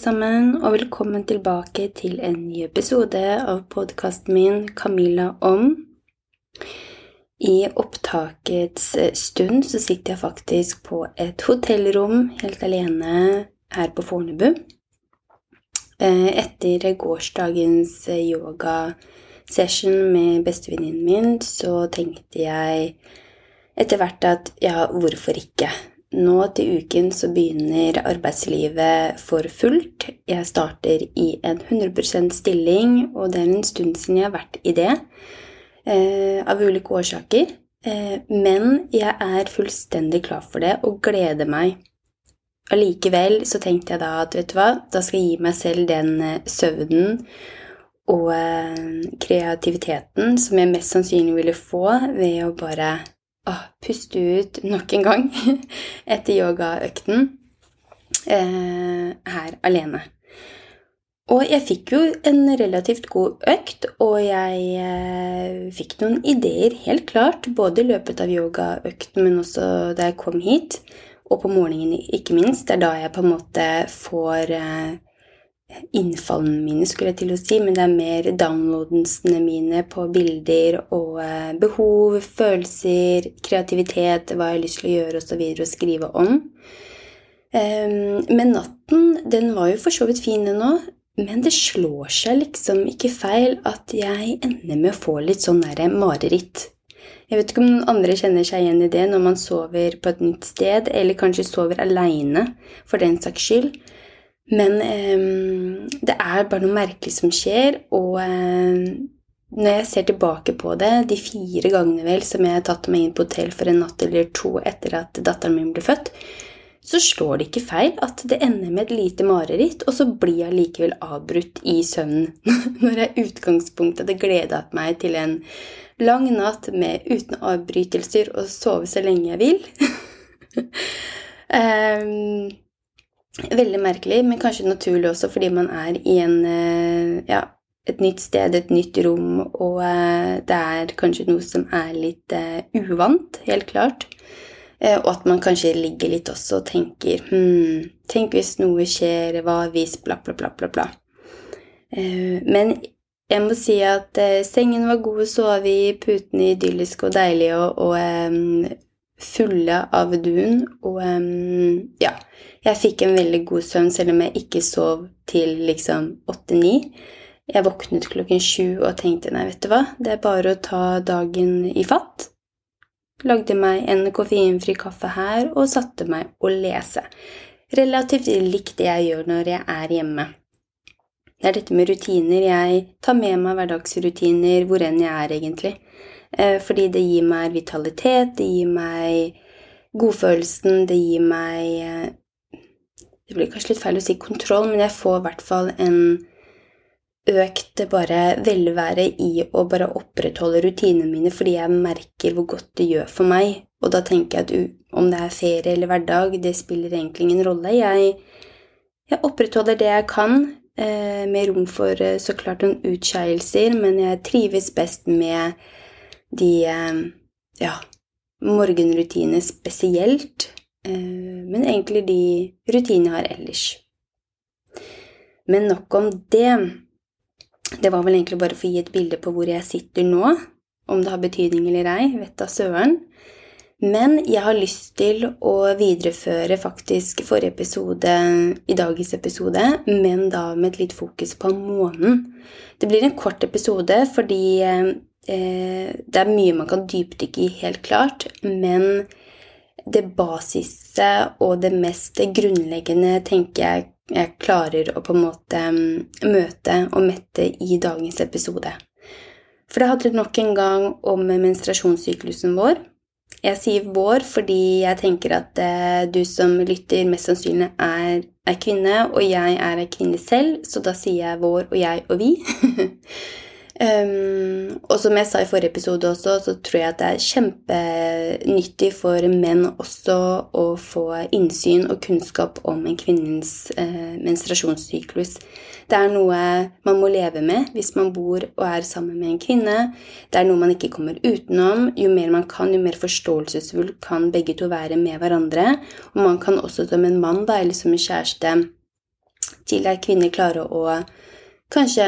sammen, og velkommen tilbake til en ny episode av podkasten min Camilla om. I opptakets stund så sitter jeg faktisk på et hotellrom helt alene her på Fornebu. Eh, etter gårsdagens yogasession med bestevenninnen min, så tenkte jeg etter hvert at ja, hvorfor ikke? Nå til uken så begynner arbeidslivet for fullt. Jeg starter i en 100 stilling, og det er en stund siden jeg har vært i det. Eh, av ulike årsaker. Eh, men jeg er fullstendig klar for det og gleder meg. Allikevel så tenkte jeg da at vet du hva, da skal jeg gi meg selv den eh, søvnen og eh, kreativiteten som jeg mest sannsynlig ville få ved å bare å, puste ut nok en gang etter yogaøkten eh, her alene. Og jeg fikk jo en relativt god økt, og jeg eh, fikk noen ideer, helt klart, både i løpet av yogaøkten, men også da jeg kom hit, og på morgenen, ikke minst. Det er da jeg på en måte får eh, innfallene mine, skulle jeg til å si, men det er mer downloadensene mine på bilder og eh, behov, følelser, kreativitet, hva jeg har lyst til å gjøre osv. Og, skrive om. Um, men natten, den var jo for så vidt fin, òg. Men det slår seg liksom ikke feil at jeg ender med å få litt sånn derre mareritt. Jeg vet ikke om noen andre kjenner seg igjen i det når man sover på et nytt sted, eller kanskje sover aleine for den saks skyld. Men eh, det er bare noe merkelig som skjer, og eh, når jeg ser tilbake på det, de fire gangene vel som jeg har tatt meg inn på hotell for en natt eller to etter at datteren min ble født, så slår det ikke feil at det ender med et lite mareritt, og så blir jeg likevel avbrutt i søvnen når jeg i utgangspunktet hadde gleda meg til en lang natt med uten avbrytelser og sove så lenge jeg vil. um, Veldig merkelig, men kanskje naturlig også fordi man er i en, eh, ja, et nytt sted, et nytt rom, og eh, det er kanskje noe som er litt uh, uvant, helt klart. Og at man kanskje ligger litt også og tenker hm, Tenk hvis noe skjer, hva hvis bla, bla, bla, bla, bla. Men jeg må si at sengen var god å sove i, putene idylliske og deilige og, og fulle av dun. Og um, ja, jeg fikk en veldig god søvn selv om jeg ikke sov til liksom åtte-ni. Jeg våknet klokken sju og tenkte nei, vet du hva, det er bare å ta dagen i fatt. Lagde meg en koffeinfri kaffe her og satte meg å lese. Relativt likt det jeg gjør når jeg er hjemme. Det er dette med rutiner. Jeg tar med meg hverdagsrutiner hvor enn jeg er, egentlig. Eh, fordi det gir meg vitalitet, det gir meg godfølelsen, det gir meg eh, det blir kanskje litt feil å si kontroll, men jeg får i hvert fall en økt bare velvære i å bare opprettholde rutinene mine fordi jeg merker hvor godt det gjør for meg. Og da tenker jeg at om det er ferie eller hverdag, det spiller egentlig ingen rolle. Jeg, jeg opprettholder det jeg kan, eh, med rom for så klart noen utskeielser, men jeg trives best med de eh, ja, morgenrutinene spesielt. Eh, men egentlig de rutinene jeg har ellers. Men nok om det. Det var vel egentlig bare for å gi et bilde på hvor jeg sitter nå. Om det har betydning eller ei, vet da søren. Men jeg har lyst til å videreføre faktisk forrige episode i dagens episode, men da med et litt fokus på månen. Det blir en kort episode fordi eh, det er mye man kan dypdykke i, helt klart, men det basise og det mest grunnleggende tenker jeg jeg klarer å på en måte mm, møte og mette i dagens episode. For det handler nok en gang om menstruasjonssyklusen vår. Jeg sier vår fordi jeg tenker at eh, du som lytter, mest sannsynlig er, ei kvinne, og jeg er ei kvinne selv, så da sier jeg vår og jeg og vi. Um, og som jeg sa i forrige episode også, så tror jeg at det er kjempenyttig for menn også å få innsyn og kunnskap om en kvinnens uh, menstruasjonssyklus. Det er noe man må leve med hvis man bor og er sammen med en kvinne. Det er noe man ikke kommer utenom. Jo mer man kan, jo mer forståelsesfull kan begge to være med hverandre. Og man kan også som en mann da, eller som en kjæreste til at kvinner klarer å kanskje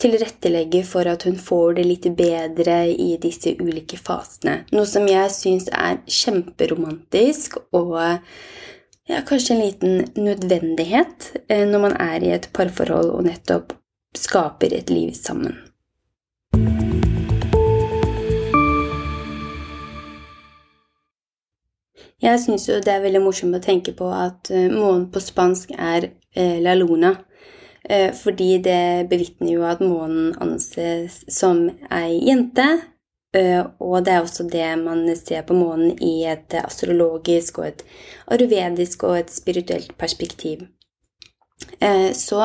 tilrettelegge for at hun får det litt bedre i disse ulike fasene. Noe som jeg syns er kjemperomantisk og ja, kanskje en liten nødvendighet eh, når man er i et parforhold og nettopp skaper et liv sammen. Jeg syns jo det er veldig morsomt å tenke på at eh, månen på spansk er eh, la luna. Eh, fordi det bevitner jo at månen anses som ei jente. Og det er også det man ser på månen i et astrologisk og et aruvedisk og et spirituelt perspektiv. Eh, så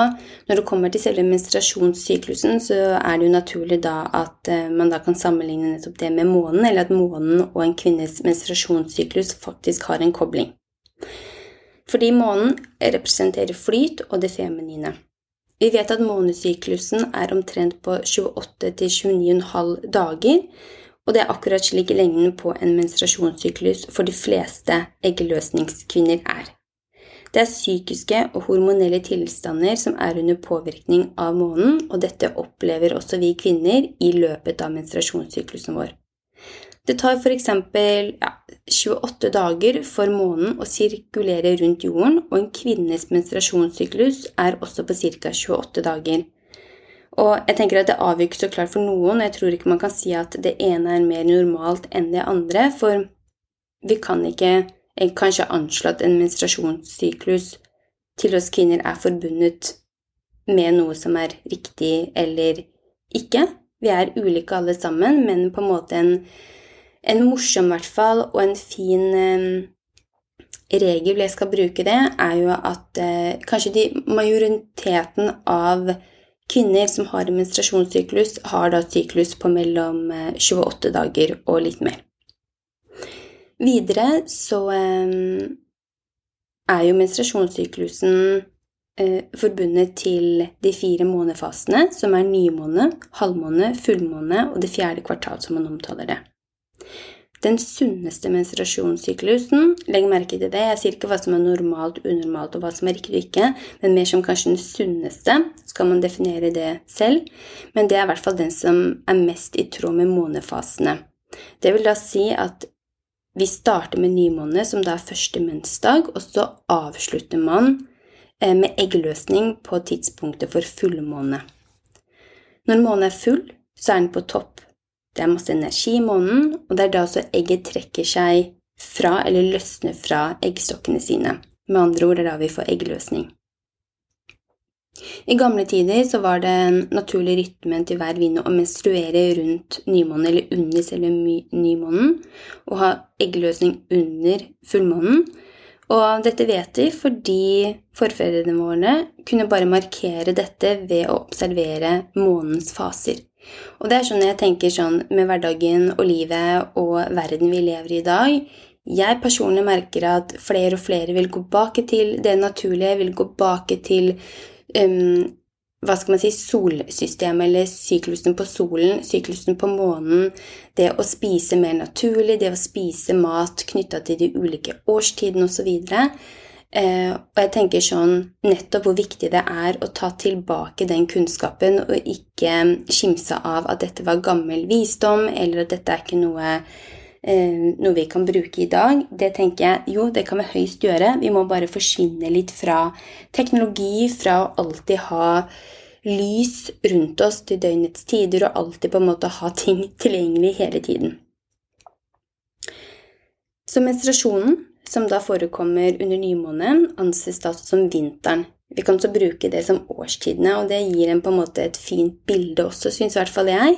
når det kommer til selve menstruasjonssyklusen, så er det jo naturlig da at eh, man da kan sammenligne nettopp det med månen, eller at månen og en kvinnes menstruasjonssyklus faktisk har en kobling. Fordi månen representerer flyt og det feminine. Vi vet at månesyklusen er omtrent på 28-29,5 dager, og det er akkurat slik lengden på en menstruasjonssyklus for de fleste eggeløsningskvinner er. Det er psykiske og hormonelle tilstander som er under påvirkning av månen, og dette opplever også vi kvinner i løpet av menstruasjonssyklusen vår. Det tar f.eks. Ja, 28 dager for månen å sirkulere rundt jorden, og en kvinnes menstruasjonssyklus er også på ca. 28 dager. Og jeg tenker at Det avviker så klart for noen, og jeg tror ikke man kan si at det ene er mer normalt enn det andre, for vi kan ikke kanskje anslå at en menstruasjonssyklus til oss kvinner er forbundet med noe som er riktig eller ikke. Vi er ulike alle sammen, men på en måte en, en morsom hvert fall, og en fin eh, regel jeg skal bruke det, er jo at eh, kanskje de, majoriteten av kvinner som har menstruasjonssyklus, har da syklus på mellom 28 eh, dager og litt mer. Videre så er jo menstruasjonssyklusen forbundet til de fire månefasene, som er nymåne, halvmåne, fullmåne og det fjerde kvartal, som man omtaler det. Den sunneste menstruasjonssyklusen, legg merke til det, jeg sier ikke hva som er normalt, unormalt og hva som er riktig og ikke, men mer som kanskje den sunneste, så kan man definere det selv, men det er i hvert fall den som er mest i tråd med månefasene. Det vil da si at vi starter med nymåne, som da er første mensdag, og så avslutter man eh, med eggløsning på tidspunktet for fullmåne. Når månen er full, så er den på topp. Det er masse energi i månen, og det er da også egget trekker seg fra eller løsner fra eggstokkene sine. Med andre ord det er da vi får eggløsning. I gamle tider så var en naturlig rytme til hver vinne å menstruere rundt nymånen eller under selve nymånen, og ha eggløsning under fullmånen. Og dette vet vi fordi forfedrene våre kunne bare markere dette ved å observere månens faser. Og det er sånn jeg tenker sånn med hverdagen og livet og verden vi lever i i dag. Jeg personlig merker at flere og flere vil gå tilbake til det naturlige, vil gå tilbake til um, hva skal man si, solsystemet, eller syklusen på solen, syklusen på månen, det å spise mer naturlig, det å spise mat knytta til de ulike årstidene osv. Eh, og jeg tenker sånn nettopp hvor viktig det er å ta tilbake den kunnskapen og ikke skimse av at dette var gammel visdom, eller at dette er ikke noe Eh, noe vi kan bruke i dag, det tenker jeg jo, det kan vi høyst gjøre. Vi må bare forsvinne litt fra teknologi, fra å alltid ha lys rundt oss til døgnets tider og alltid på en måte ha ting tilgjengelig hele tiden. Så menstruasjonen, som da forekommer under nymånen, anses da som vinteren vi kan også bruke det som årstidene, og det gir en på en måte et fint bilde også, syns i hvert fall jeg.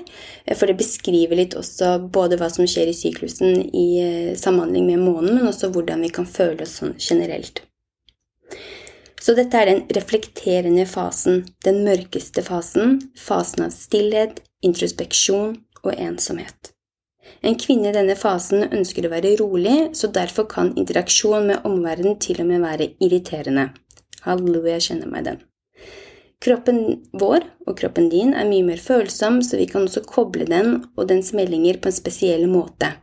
For det beskriver litt også både hva som skjer i syklusen i eh, samhandling med månen, men også hvordan vi kan føle oss sånn generelt. Så dette er den reflekterende fasen, den mørkeste fasen, fasen av stillhet, introspeksjon og ensomhet. En kvinne i denne fasen ønsker å være rolig, så derfor kan interaksjon med omverdenen til og med være irriterende. Halleluja, jeg kjenner meg den. Kroppen vår og kroppen din er mye mer følsom, så vi kan også koble den og dens meldinger på en spesiell måte.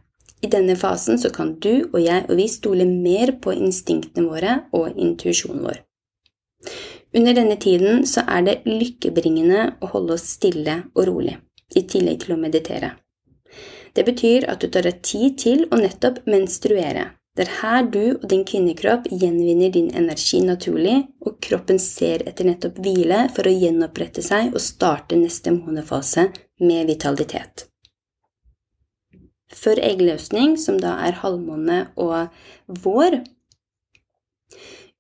I denne fasen så kan du og jeg og vi stole mer på instinktene våre og intuisjonen vår. Under denne tiden så er det lykkebringende å holde oss stille og rolig, i tillegg til å meditere. Det betyr at du tar deg tid til å nettopp menstruere. Det er her du og din kvinnekropp gjenvinner din energi naturlig, og kroppen ser etter nettopp hvile for å gjenopprette seg og starte neste månefase med vitalitet. Før eggløsning, som da er halvmåne og vår,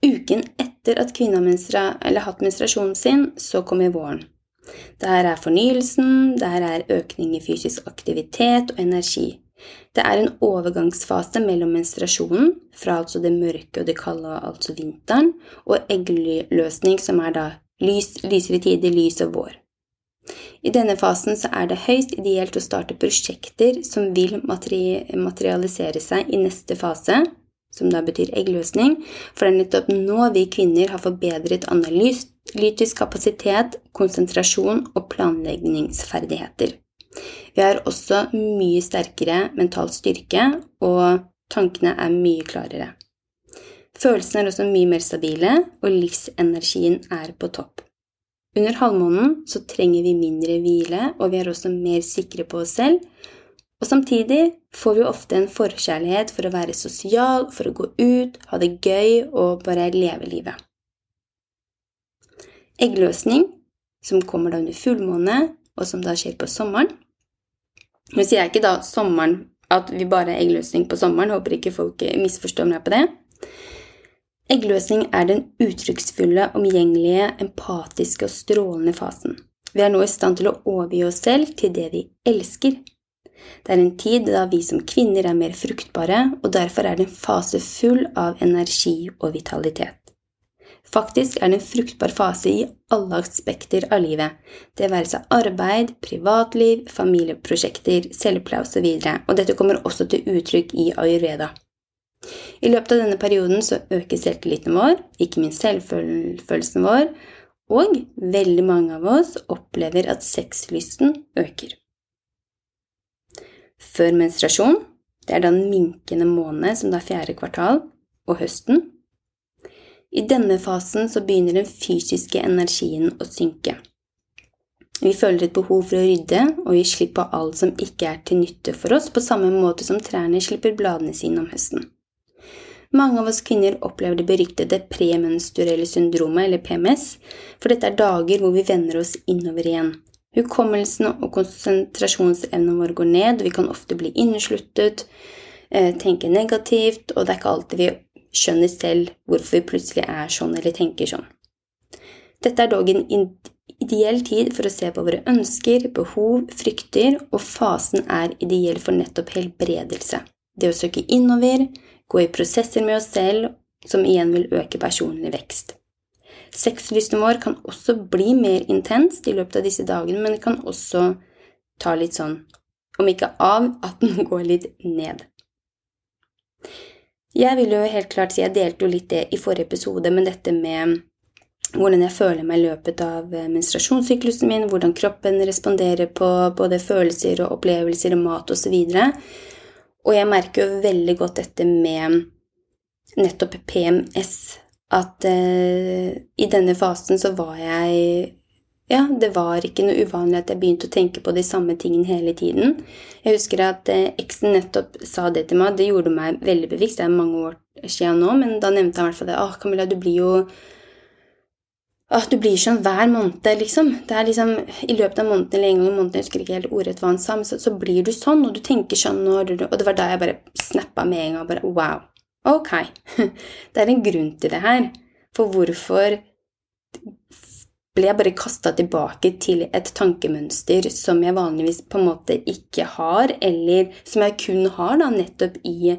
uken etter at kvinna har hatt menstruasjonen sin, så kommer våren. Det her er fornyelsen, det her er økning i fysisk aktivitet og energi. Det er en overgangsfase mellom menstruasjonen, fra altså det mørke og det kalde, altså vinteren, og eggløsning, som er da lys, lysere tider, lys og vår. I denne fasen så er det høyst ideelt å starte prosjekter som vil materialisere seg i neste fase, som da betyr eggløsning, for det er nettopp nå vi kvinner har forbedret analytisk kapasitet, konsentrasjon og planleggingsferdigheter. Vi har også mye sterkere mental styrke, og tankene er mye klarere. Følelsene er også mye mer stabile, og livsenergien er på topp. Under halvmånen så trenger vi mindre hvile, og vi er også mer sikre på oss selv, og samtidig får vi ofte en forkjærlighet for å være sosial, for å gå ut, ha det gøy og bare leve livet. Eggløsning, som kommer da under fullmåne, og som da skjer på sommeren Nå sier jeg ikke da sommeren at vi bare har eggløsning på sommeren, håper ikke folk misforstår meg på det. Eggløsning er den uttrykksfulle, omgjengelige, empatiske og strålende fasen. Vi er nå i stand til å overgi oss selv til det vi elsker, det er en tid da vi som kvinner er mer fruktbare, og derfor er det en fase full av energi og vitalitet. Faktisk er det en fruktbar fase i alle aspekter av livet, det være seg arbeid, privatliv, familieprosjekter, selvpleie osv., og, og dette kommer også til uttrykk i ayurveda. I løpet av denne perioden så øker selvtilliten vår, ikke minst selvfølelsen vår, og veldig mange av oss opplever at sexlysten øker. Før menstruasjon, det er da den minkende måned, som det er fjerde kvartal, og høsten. I denne fasen så begynner den fysiske energien å synke. Vi føler et behov for å rydde og gi slipp på alt som ikke er til nytte for oss, på samme måte som trærne slipper bladene sine om høsten. Mange av oss kvinner opplever det beryktede premenstruelle syndromet, eller PMS, for dette er dager hvor vi vender oss innover igjen, Hukommelsen og konsentrasjonsevnen vår går ned, vi kan ofte bli innesluttet, eh, tenke negativt, og det er ikke alltid vi skjønner selv hvorfor vi plutselig er sånn eller tenker sånn. Dette er dog en ideell tid for å se på våre ønsker, behov, frykter, og fasen er ideell for nettopp helbredelse. Det å søke innover, gå i prosesser med oss selv, som igjen vil øke personlig vekst. Sexlysten vår kan også bli mer intenst i løpet av disse dagene, men det kan også ta litt sånn, om ikke av, at den går litt ned. Jeg vil jo helt klart si jeg delte jo litt det i forrige episode, men dette med hvordan jeg føler meg i løpet av eh, menstruasjonssyklusen min, hvordan kroppen responderer på både følelser og opplevelser og mat osv. Og, og jeg merker jo veldig godt dette med nettopp PMS, at eh, i denne fasen så var jeg ja, det var ikke noe uvanlig at jeg begynte å tenke på de samme tingene hele tiden. Jeg husker at eh, eksen nettopp sa det til meg, det gjorde meg veldig bevisst, det er mange år siden nå, men da nevnte han i hvert fall det. Åh, Camilla, du blir jo Åh, du blir sånn hver måned, liksom. Det er liksom I løpet av måneden eller en gang i måneden, jeg husker ikke helt ordrett hva han sa, men så, så, blir du sånn, og du tenker sånn, og, og det var da jeg bare snappa med en gang. bare, Wow. Ok, det er en grunn til det her. For hvorfor ble jeg bare kasta tilbake til et tankemønster som jeg vanligvis på en måte ikke har, eller som jeg kun har da nettopp i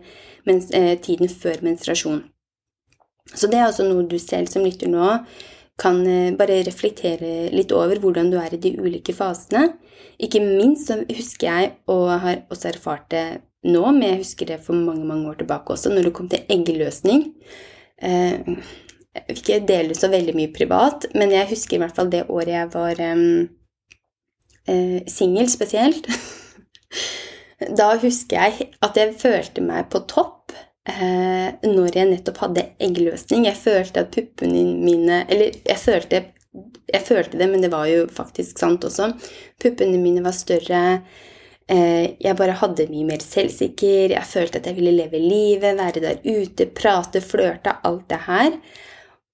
mens, eh, tiden før menstruasjon. Så det er altså noe du selv som lytter nå, kan eh, bare reflektere litt over hvordan du er i de ulike fasene. Ikke minst så husker jeg, og har også erfart det nå, men jeg husker det for mange mange år tilbake også, når det kom til eggeløsning. Eh, jeg vil ikke dele så veldig mye privat, men jeg husker i hvert fall det året jeg var um, uh, singel spesielt. da husker jeg at jeg følte meg på topp. uh, når jeg nettopp hadde eggløsning. Jeg følte at puppene mine Eller jeg følte, jeg følte det, men det var jo faktisk sant også. Puppene mine var større. Eh, jeg bare hadde mye mer selvsikker. Jeg følte at jeg ville leve livet, være der ute, prate, flørte, alt det her.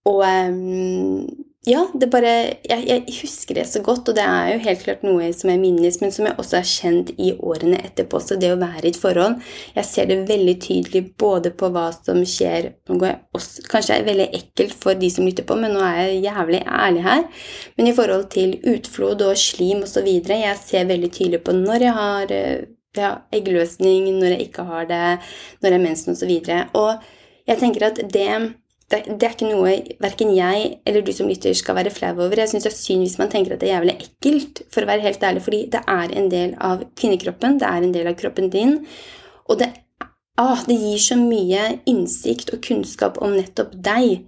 Og um, ja, det bare jeg, jeg, husker det så godt, og det er jo helt klart noe som jeg minnes, men som jeg også har kjent i årene etterpå. Så det å være i et forhold Jeg ser det veldig tydelig både på hva som skjer Nå går jeg også, Kanskje er veldig ekkelt for de som lytter på, men nå er jeg jævlig ærlig her. Men i forhold til utflod og slim osv. Jeg ser veldig tydelig på når jeg har ja, eggløsning, når jeg ikke har det, når jeg har mensen osv. Og, så og jeg tenker at det det, det, er ikke noe verken jeg eller du som lytter skal være flau over. Jeg syns det er synd hvis man tenker at det er jævlig ekkelt, for å være helt ærlig, fordi det er en del av kvinnekroppen, det er en del av kroppen din, og det, ah, det gir så mye innsikt og kunnskap om nettopp deg.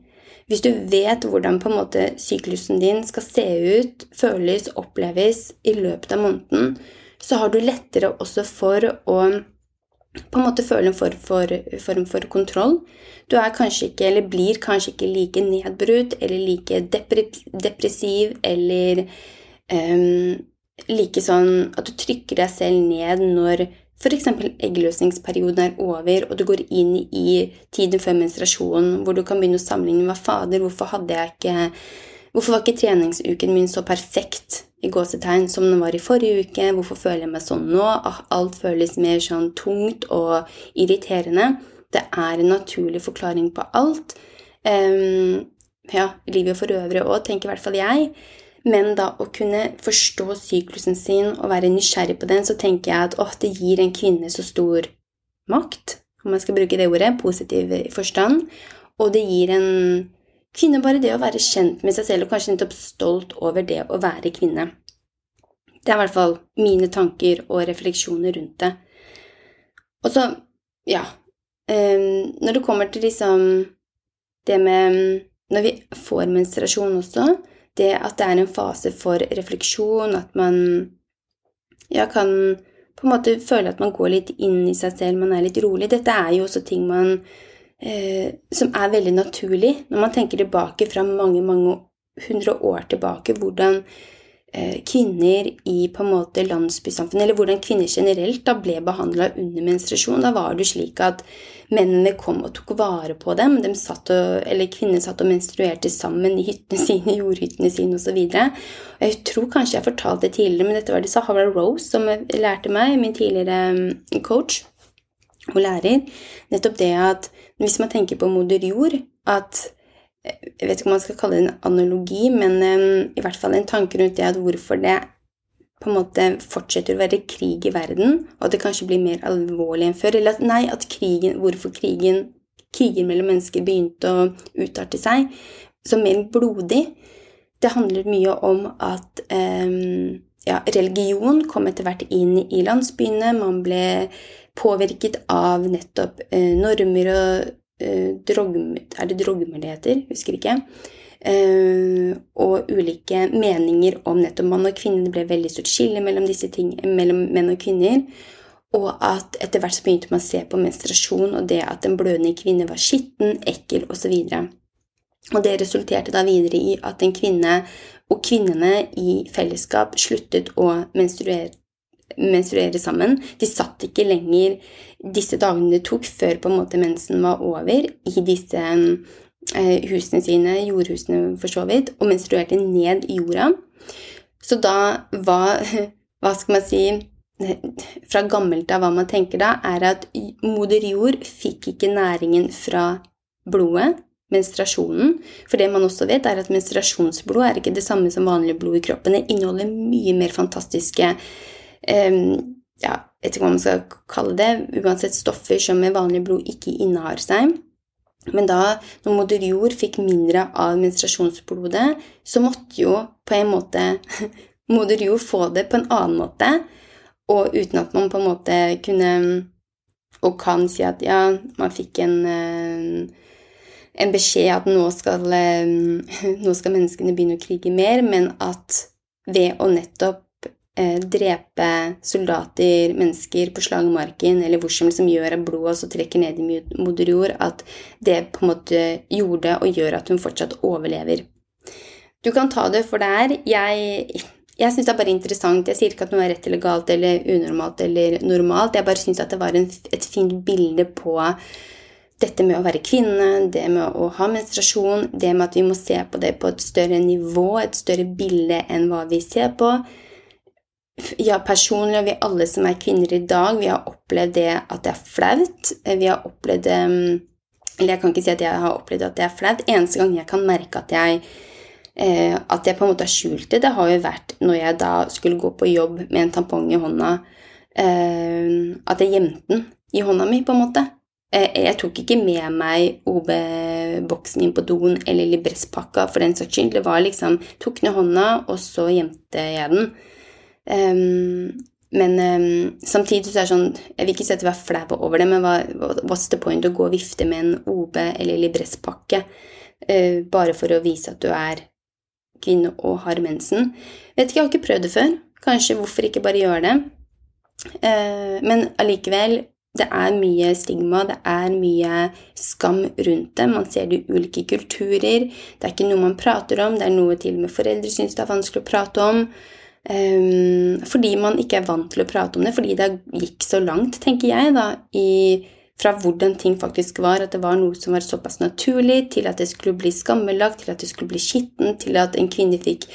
Hvis du vet hvordan på en måte syklusen din skal se ut, føles, oppleves i løpet av måneden, så har du lettere også for å på en måte føle en form for, form for, kontroll. Du er kanskje ikke, eller blir kanskje ikke like nedbrutt eller like depressiv eller um, like sånn at du trykker deg selv ned når f.eks. eggløsningsperioden er over, og du går inn i tiden før menstruasjonen, hvor du kan begynne å sammenligne hva fader, hvorfor hadde jeg ikke Hvorfor var ikke treningsuken min så perfekt i gåsetegn som den var i forrige uke? Hvorfor føler jeg meg sånn nå? Ah, alt føles mer sånn tungt og irriterende. Det er en naturlig forklaring på alt. Um, ja, livet for øvrig òg, tenker i hvert fall jeg. Men da å kunne forstå syklusen sin og være nysgjerrig på den, så tenker jeg at åh, det gir en kvinne så stor makt, om man skal bruke det ordet, positiv forstand. Og det gir en Kvinne bare det å være kjent med seg selv og kanskje nettopp stolt over det å være kvinne. Det er i hvert fall mine tanker og refleksjoner rundt det. Og så, ja um, Når det kommer til liksom det med Når vi får menstruasjon også, det at det er en fase for refleksjon, at man ja, kan på en måte føle at man går litt inn i seg selv, man er litt rolig. Dette er jo også ting man eh, som er veldig naturlig når man tenker tilbake fra mange, mange hundre år tilbake, hvordan eh, kvinner i på en måte landsbysamfunnet, eller hvordan kvinner generelt da ble behandla under menstruasjon. Da var det slik at mennene kom og tok vare på dem. De satt og, eller Kvinnene satt og menstruerte sammen i hyttene sine, jordhyttene sine osv. Jeg tror kanskje jeg fortalte det tidligere, men dette var det Sahara Rose som lærte meg, min tidligere mm, coach og lærer. Nettopp det at hvis man tenker på moder jord, at Jeg vet ikke om man skal kalle det en analogi, men um, i hvert fall en tanke rundt det at hvorfor det på en måte fortsetter å være krig i verden, og at det kanskje blir mer alvorlig enn før. Eller at nei, at krigen, hvorfor krigen, kriger mellom mennesker begynte å utarte seg som mer blodig. Det handler mye om at um, ja, religion kom etter hvert inn i landsbyene. Man ble påvirket av nettopp eh, normer og eh, drogm, Er det drogmer det heter? Husker ikke. Eh, og ulike meninger om nettopp mann og kvinne. Det ble veldig stort skille mellom ting, mellom menn og kvinner. Og at etter hvert så begynte man å se på menstruasjon og det at en blødende kvinne var skitten, ekkel osv. Og det resulterte da videre i at en kvinne og kvinnene i fellesskap sluttet å menstruere menstruere sammen. De satt ikke lenger disse dagene det tok før på en måte mensen var over, i disse eh, husene sine, jordhusene for så vidt, og menstruerte ned i jorda. Så da var Hva skal man si Fra gammelt av hva man tenker da, er at moder jord fikk ikke næringen fra blodet, menstruasjonen. For det man også vet, er at menstruasjonsblod er ikke det samme som vanlig blod i kroppen. Det inneholder mye mer fantastiske ja, jeg vet ikke hva man skal kalle det, uansett stoffer som med vanlig blod ikke innehar seg. Men da, når moder jord fikk mindre av menstruasjonsblodet, så måtte jo på en måte moder jord få det på en annen måte, og uten at man på en måte kunne og kan si at ja, man fikk en, en beskjed at nå skal, nå skal menneskene begynne å krige mer, men at ved å nettopp eh, drepe soldater, mennesker på slagmarken, eller hvor som liksom gjør at blodet også trekker ned i moder jord, at det på en måte gjorde og gjør at hun fortsatt overlever. Du kan ta det for det er. Jeg, jeg syns det er bare interessant. Jeg sier ikke at noe er rett eller galt eller unormalt eller normalt. Jeg bare syns at det var en, et fint bilde på dette med å være kvinne, det med å ha menstruasjon, det med at vi må se på det på et større nivå, et større bilde enn hva vi ser på. Ja, personlig, og vi alle som er kvinner i dag, vi har opplevd det at det er flaut. Vi har opplevd Eller jeg kan ikke si at jeg har opplevd at det er flaut. Eneste gang jeg kan merke at jeg eh, at jeg på en måte har skjult det, det har jo vært når jeg da skulle gå på jobb med en tampong i hånda, eh, at jeg gjemte den i hånda mi, på en måte. Eh, jeg tok ikke med meg OB-boksen inn på doen eller Libress-pakka for den saks skyld. Det var liksom Tok i hånda, og så gjemte jeg den. Um, men um, samtidig så er det sånn Jeg vil ikke si at jeg var flau over det, men hva, what's the point å gå og vifte med en OB- eller Libress-pakke uh, bare for å vise at du er kvinne og har mensen? Vet ikke, jeg har ikke prøvd det før. Kanskje hvorfor ikke bare gjøre det? Uh, men allikevel, det er mye stigma, det er mye skam rundt det. Man ser det i ulike kulturer. Det er ikke noe man prater om, det er noe til og med foreldre syns det er vanskelig å prate om. Um, fordi man ikke er vant til å prate om det, fordi det gikk så langt, tenker jeg, da, i, fra hvordan ting faktisk var, at det var noe som var såpass naturlig, til at det skulle bli skammelagt, til at det skulle bli skitten, til at en kvinne fikk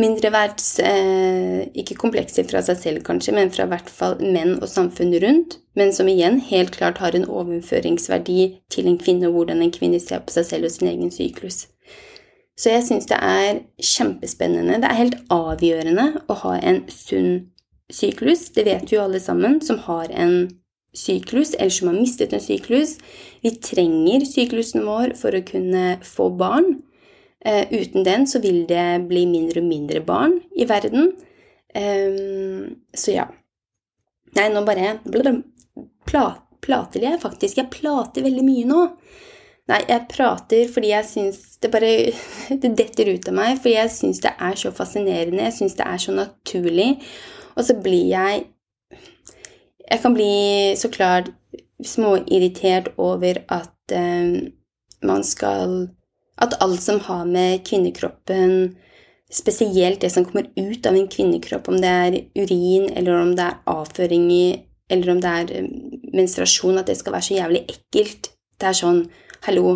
mindreverds eh, Ikke komplekser fra seg selv, kanskje, men fra hvert fall menn og samfunnet rundt. Men som igjen helt klart har en overføringsverdi til en kvinne, og hvordan en kvinne ser på seg selv og sin egen syklus. Så jeg syns det er kjempespennende. Det er helt avgjørende å ha en sunn syklus. Det vet vi jo alle sammen som har en syklus, eller som har mistet en syklus. Vi trenger syklusen vår for å kunne få barn. Uh, uten den så vil det bli mindre og mindre barn i verden. Um, så ja. Nei, nå bare pla, plater jeg faktisk. Jeg plater veldig mye nå. Nei, jeg prater fordi jeg syns det bare Det detter ut av meg fordi jeg syns det er så fascinerende. Jeg syns det er så naturlig. Og så blir jeg Jeg kan bli så klart småirritert over at eh, man skal at alt som har med kvinnekroppen Spesielt det som kommer ut av en kvinnekropp, om det er urin, eller om det er avføring i, eller om det er eh, menstruasjon, at det skal være så jævlig ekkelt. Det er sånn Hallo,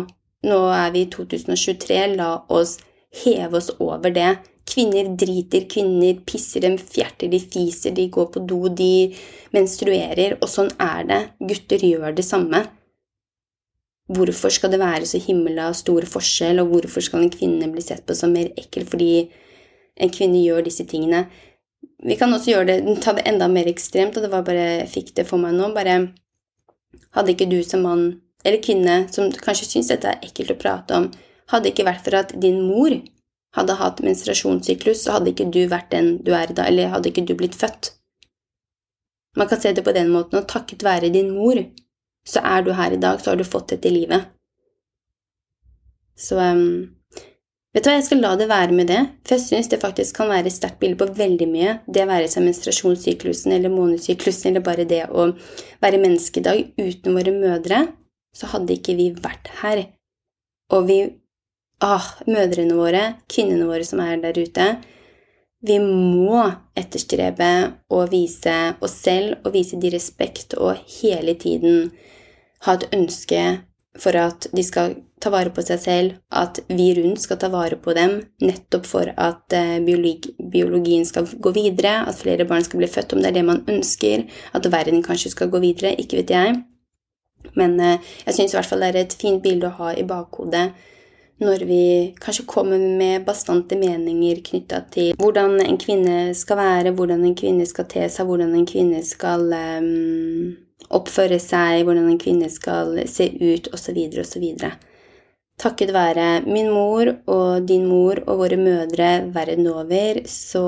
nå er vi i 2023, la oss heve oss over det. Kvinner driter, kvinner pisser, de fjerter, de fiser, de går på do, de menstruerer, og sånn er det. Gutter gjør det samme. Hvorfor skal det være så himla stor forskjell, og hvorfor skal en kvinne bli sett på som mer ekkel fordi en kvinne gjør disse tingene? Vi kan også gjøre det, ta det enda mer ekstremt, og det var bare jeg fikk det for meg nå. Bare hadde ikke du som mann eller kvinne som kanskje syns dette er ekkelt å prate om, hadde ikke vært for at din mor hadde hatt menstruasjonssyklus, så hadde ikke du vært den du er i dag, eller hadde ikke du blitt født. Man kan se det på den måten, og takket være din mor så er du her i dag, så har du fått dette livet. Så um, Vet du hva, jeg skal la det være med det, for jeg syns det faktisk kan være et sterkt bilde på veldig mye, det å være seg menstruasjonssyklusen eller månesyklusen eller bare det å være menneske i dag. Uten våre mødre så hadde ikke vi vært her. Og vi Ah, mødrene våre, kvinnene våre som er der ute, vi må etterstrebe å vise oss selv og vise de respekt og hele tiden ha et ønske for at de skal ta vare på seg selv, at vi rundt skal ta vare på dem, nettopp for at eh, biologi, biologien skal gå videre, at flere barn skal bli født om det er det man ønsker, at verden kanskje skal gå videre, ikke vet jeg. Men eh, jeg syns i hvert fall det er et fint bilde å ha i bakhodet når vi kanskje kommer med bastante meninger knytta til hvordan en kvinne skal være, hvordan en kvinne skal te seg, hvordan en kvinne skal um, oppføre seg, hvordan en kvinne skal se ut, osv., osv. Takket være min mor og din mor og våre mødre verden over, så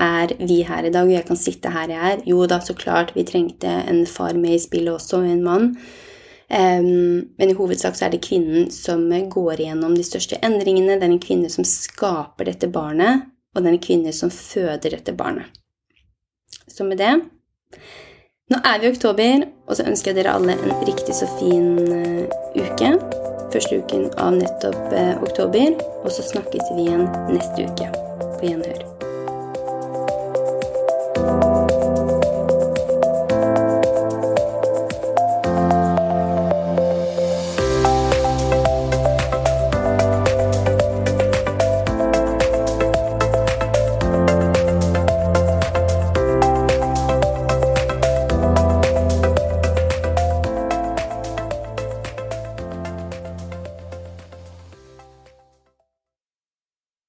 er vi her i dag, og jeg kan sitte her jeg er. Jo da, så klart, vi trengte en far med i spillet også, en mann. Men i hovedsak så er det kvinnen som går igjennom de største endringene. Det er en kvinne som skaper dette barnet, og det er en kvinne som føder dette barnet. Så med det Nå er vi i oktober, og så ønsker jeg dere alle en riktig så fin uh, uke. Første uken av nettopp uh, oktober. Og så snakkes vi igjen neste uke. På gjenhør.